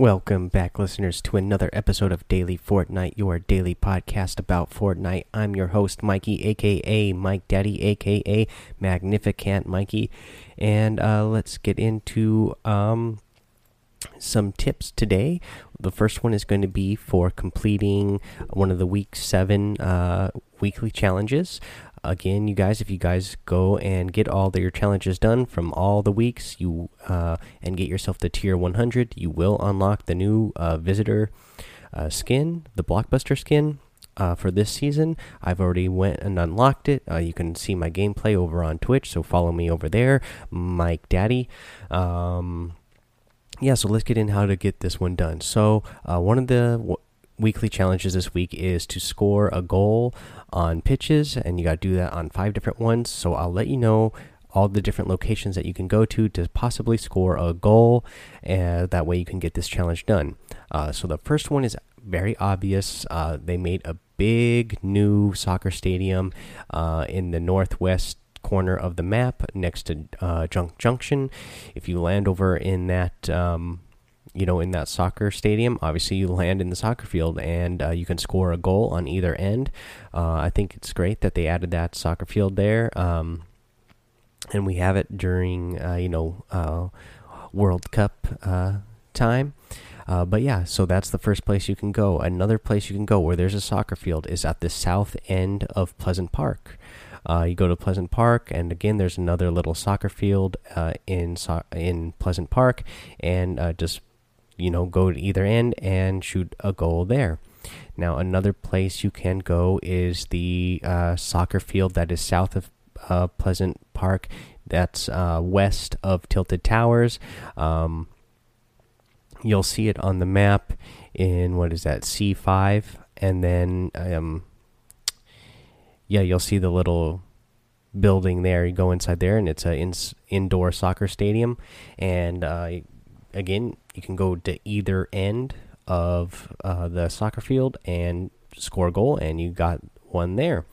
Welcome back, listeners, to another episode of Daily Fortnite, your daily podcast about Fortnite. I'm your host, Mikey, aka Mike Daddy, aka Magnificent Mikey, and uh, let's get into um, some tips today. The first one is going to be for completing one of the week seven uh, weekly challenges again you guys if you guys go and get all your challenges done from all the weeks you uh, and get yourself to tier 100 you will unlock the new uh, visitor uh, skin the blockbuster skin uh, for this season. I've already went and unlocked it. Uh, you can see my gameplay over on twitch so follow me over there mike daddy. Um, yeah so let's get in how to get this one done. So uh, one of the weekly challenges this week is to score a goal on pitches, and you got to do that on five different ones. So I'll let you know all the different locations that you can go to to possibly score a goal, and that way you can get this challenge done. Uh, so the first one is very obvious. Uh, they made a big new soccer stadium uh, in the northwest corner of the map next to uh, Junk Junction. If you land over in that um, you know, in that soccer stadium, obviously you land in the soccer field and uh, you can score a goal on either end. Uh, I think it's great that they added that soccer field there. Um, and we have it during, uh, you know, uh, World Cup uh, time. Uh, but yeah, so that's the first place you can go. Another place you can go where there's a soccer field is at the south end of Pleasant Park. Uh, you go to Pleasant Park, and again, there's another little soccer field uh, in so in Pleasant Park, and uh, just you know go to either end and shoot a goal there. Now another place you can go is the uh, soccer field that is south of uh, Pleasant Park. That's uh, west of Tilted Towers. Um, you'll see it on the map in what is that C five, and then um, yeah, you'll see the little building there. You go inside there, and it's an in indoor soccer stadium. And uh, again, you can go to either end of uh, the soccer field and score a goal, and you got one there.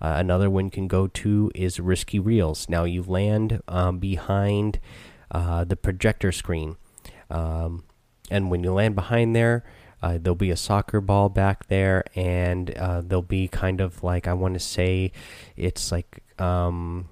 Uh, another one can go to is Risky Reels. Now you land um, behind uh, the projector screen, um, and when you land behind there, uh, there'll be a soccer ball back there, and uh, there'll be kind of like I want to say, it's like um,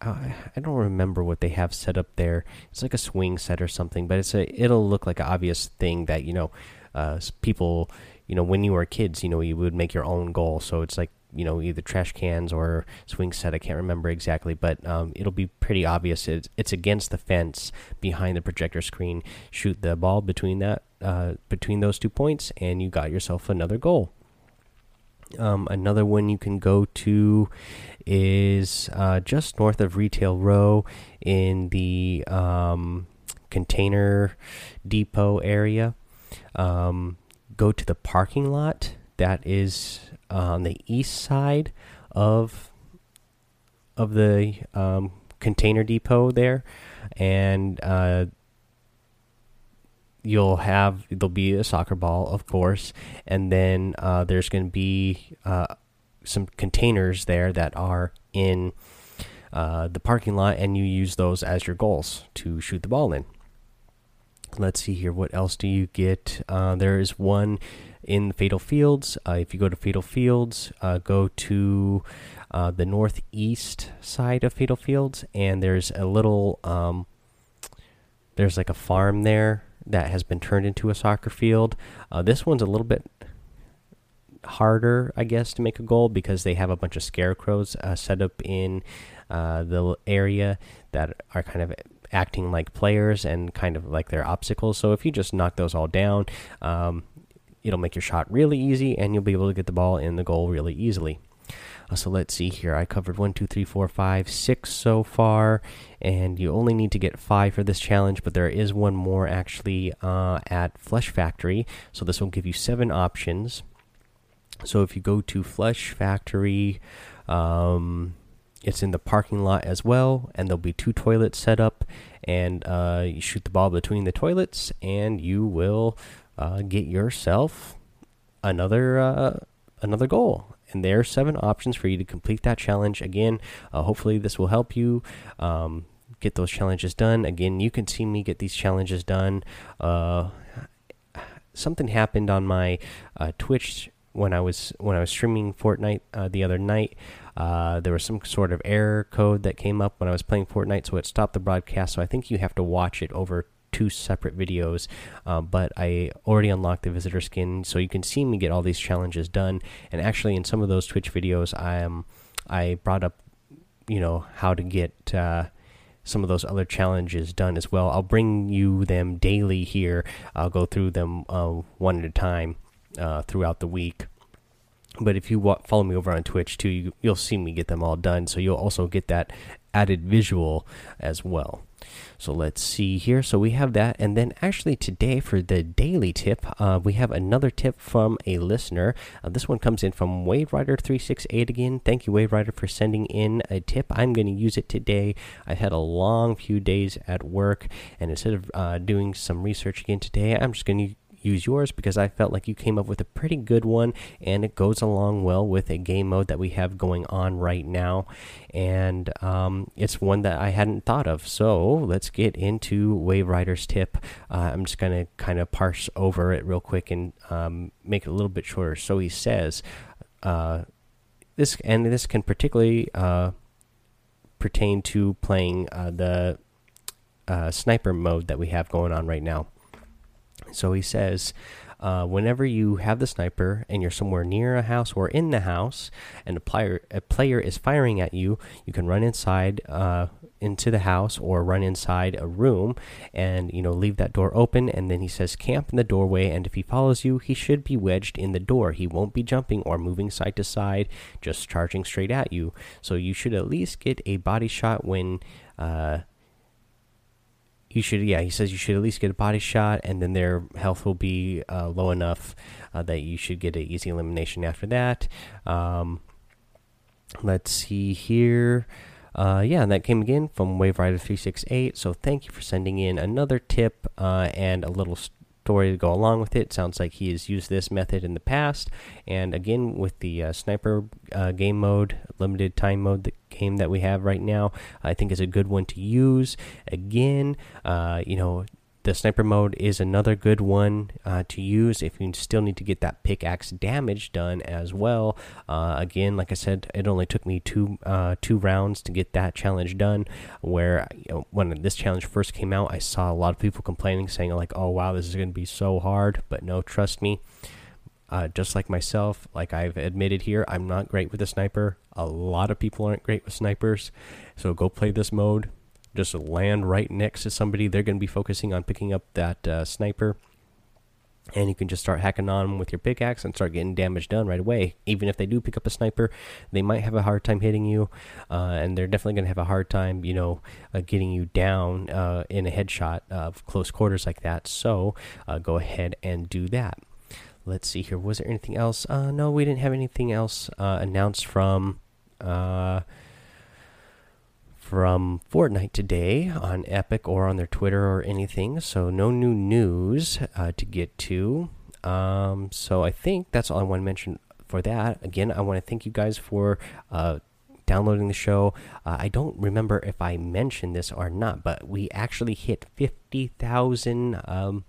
I don't remember what they have set up there. It's like a swing set or something, but it's a it'll look like an obvious thing that you know uh, people you know when you were kids you know you would make your own goal. So it's like you know either trash cans or swing set. I can't remember exactly, but um, it'll be pretty obvious. It's, it's against the fence behind the projector screen. Shoot the ball between that uh, between those two points, and you got yourself another goal. Um, another one you can go to is uh, just north of Retail Row in the um, container depot area. Um, go to the parking lot that is on the east side of of the um, container depot there, and uh, you'll have there'll be a soccer ball, of course, and then uh, there's going to be uh, some containers there that are in uh, the parking lot, and you use those as your goals to shoot the ball in. Let's see here. What else do you get? Uh, there is one in Fatal Fields. Uh, if you go to Fatal Fields, uh, go to the northeast side of Fatal Fields, and there's a little. Um, there's like a farm there that has been turned into a soccer field. Uh, this one's a little bit harder, I guess, to make a goal because they have a bunch of scarecrows uh, set up in uh, the area that are kind of acting like players and kind of like their obstacles. So if you just knock those all down, um, it'll make your shot really easy and you'll be able to get the ball in the goal really easily. Uh, so let's see here. I covered one, two, three, four, five, six so far, and you only need to get five for this challenge. But there is one more actually uh, at Flush Factory, so this will give you seven options. So if you go to Flush Factory, um, it's in the parking lot as well, and there'll be two toilets set up, and uh, you shoot the ball between the toilets, and you will uh, get yourself another uh, another goal and there are seven options for you to complete that challenge. Again, uh, hopefully this will help you. Um, get those challenges done. Again, you can see me get these challenges done. Uh, something happened on my uh, Twitch when I was when I was streaming Fortnite uh, the other night. Uh, there was some sort of error code that came up when I was playing Fortnite, so it stopped the broadcast. So I think you have to watch it over two separate videos. Uh, but I already unlocked the visitor skin, so you can see me get all these challenges done. And actually, in some of those Twitch videos, I am I brought up, you know, how to get. Uh, some of those other challenges done as well. I'll bring you them daily here. I'll go through them uh, one at a time uh, throughout the week. But if you follow me over on Twitch too, you, you'll see me get them all done. So you'll also get that added visual as well. So let's see here. So we have that. And then actually today for the daily tip, uh, we have another tip from a listener. Uh, this one comes in from Wave Rider 368 again. Thank you, Wave Rider, for sending in a tip. I'm going to use it today. I've had a long few days at work. And instead of uh, doing some research again today, I'm just going to use yours because I felt like you came up with a pretty good one and it goes along well with a game mode that we have going on right now. And um, it's one that I hadn't thought of. So let's get into Wave Rider's tip. Uh, I'm just going to kind of parse over it real quick and um, make it a little bit shorter. So he says, uh, this and this can particularly uh, pertain to playing uh, the uh, sniper mode that we have going on right now. So he says, uh, whenever you have the sniper and you're somewhere near a house or in the house, and a player a player is firing at you, you can run inside uh, into the house or run inside a room, and you know leave that door open. And then he says, camp in the doorway, and if he follows you, he should be wedged in the door. He won't be jumping or moving side to side, just charging straight at you. So you should at least get a body shot when. Uh, you should yeah he says you should at least get a body shot and then their health will be uh, low enough uh, that you should get an easy elimination after that. Um, let's see here. Uh, yeah and that came again from wave rider 368 so thank you for sending in another tip uh, and a little story to go along with it. Sounds like he has used this method in the past. And again, with the uh, sniper uh, game mode, limited time mode, the game that we have right now, I think is a good one to use. Again, uh, you know, the sniper mode is another good one uh, to use if you still need to get that pickaxe damage done as well. Uh, again, like I said, it only took me two uh, two rounds to get that challenge done. Where you know, when this challenge first came out, I saw a lot of people complaining, saying like, "Oh wow, this is going to be so hard." But no, trust me. Uh, just like myself, like I've admitted here, I'm not great with a sniper. A lot of people aren't great with snipers. So go play this mode just land right next to somebody, they're going to be focusing on picking up that uh, sniper. And you can just start hacking on them with your pickaxe and start getting damage done right away. Even if they do pick up a sniper, they might have a hard time hitting you, uh, and they're definitely going to have a hard time, you know, uh, getting you down uh, in a headshot of close quarters like that. So uh, go ahead and do that. Let's see here. Was there anything else? Uh, no, we didn't have anything else announced from from Fortnite today on Epic or on their Twitter or anything. So no new news uh, to get to. Um, so I think that's all I want to mention for that. Again, I want to thank you guys for uh, downloading the show. Uh, I don't remember if I mentioned this or not, but we actually hit 50,000 um,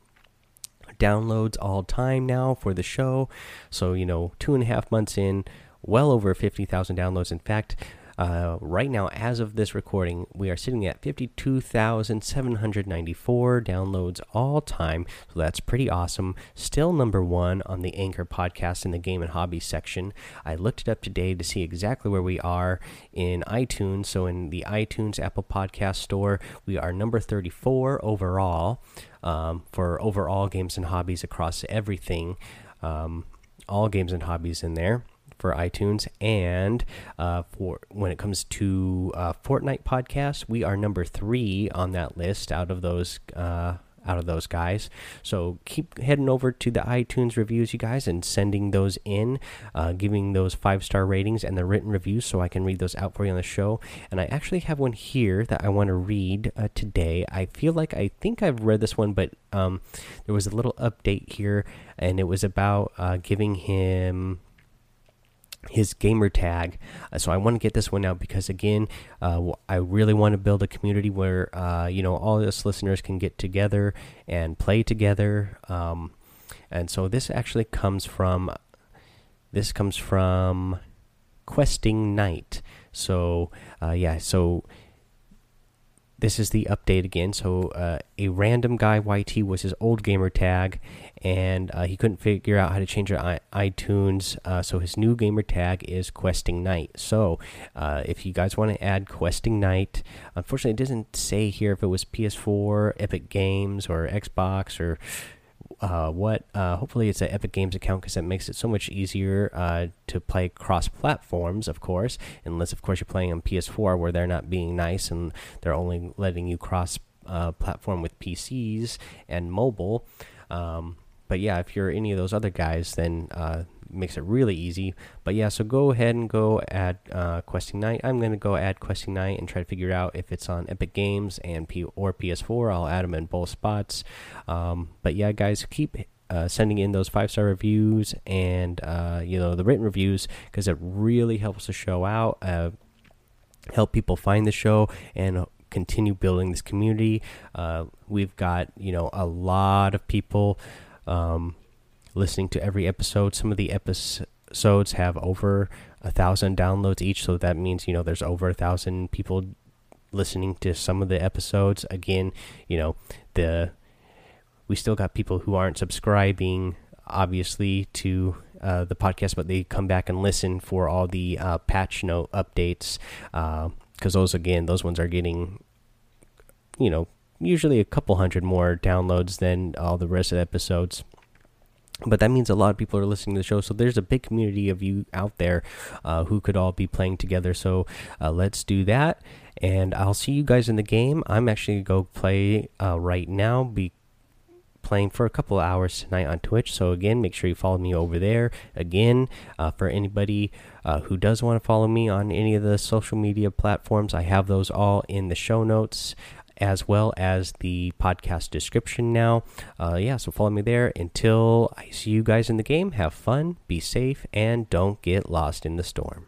downloads all time now for the show. So, you know, two and a half months in, well over 50,000 downloads. In fact, uh, right now, as of this recording, we are sitting at 52,794 downloads all time. So that's pretty awesome. Still number one on the Anchor podcast in the game and hobby section. I looked it up today to see exactly where we are in iTunes. So in the iTunes Apple Podcast Store, we are number 34 overall um, for overall games and hobbies across everything. Um, all games and hobbies in there for iTunes, and uh, for when it comes to uh, Fortnite podcasts, we are number three on that list out of those. Uh, out of those guys, so keep heading over to the iTunes reviews, you guys, and sending those in, uh, giving those five star ratings and the written reviews, so I can read those out for you on the show. And I actually have one here that I want to read uh, today. I feel like I think I've read this one, but um, there was a little update here, and it was about uh, giving him his gamer tag. Uh, so I want to get this one out because again, uh, I really want to build a community where uh, you know all us listeners can get together and play together. Um, and so this actually comes from this comes from Questing Knight. So uh, yeah, so this is the update again. So uh, a random guy YT was his old gamer tag, and uh, he couldn't figure out how to change it on iTunes. Uh, so his new gamer tag is Questing Knight. So uh, if you guys want to add Questing Knight, unfortunately, it doesn't say here if it was PS4, Epic Games, or Xbox, or uh, what. Uh, hopefully, it's an Epic Games account because that makes it so much easier uh, to play cross platforms, of course. Unless, of course, you're playing on PS4 where they're not being nice and they're only letting you cross uh, platform with PCs and mobile. Um, but yeah, if you're any of those other guys, then uh, makes it really easy. But yeah, so go ahead and go add uh, Questing Knight. I'm gonna go add Questing Knight and try to figure out if it's on Epic Games and P or PS4. I'll add them in both spots. Um, but yeah, guys, keep uh, sending in those five star reviews and uh, you know the written reviews because it really helps the show out. Uh, help people find the show and continue building this community. Uh, we've got you know a lot of people. Um, listening to every episode. Some of the episodes have over a thousand downloads each, so that means you know there's over a thousand people listening to some of the episodes. Again, you know the we still got people who aren't subscribing, obviously, to uh, the podcast, but they come back and listen for all the uh, patch note updates because uh, those again, those ones are getting, you know, usually a couple hundred more downloads than all the rest of the episodes but that means a lot of people are listening to the show. So there's a big community of you out there uh, who could all be playing together. So uh, let's do that. And i'll see you guys in the game. I'm actually going to go play uh, right now. Be playing for a couple of hours tonight on twitch. So again make sure you follow me over there. Again uh, for anybody uh, who does want to follow me on any of the social media platforms i have those all in the show notes as well as the podcast description now. Uh, yeah, so follow me there. Until I see you guys in the game, have fun, be safe, and don't get lost in the storm.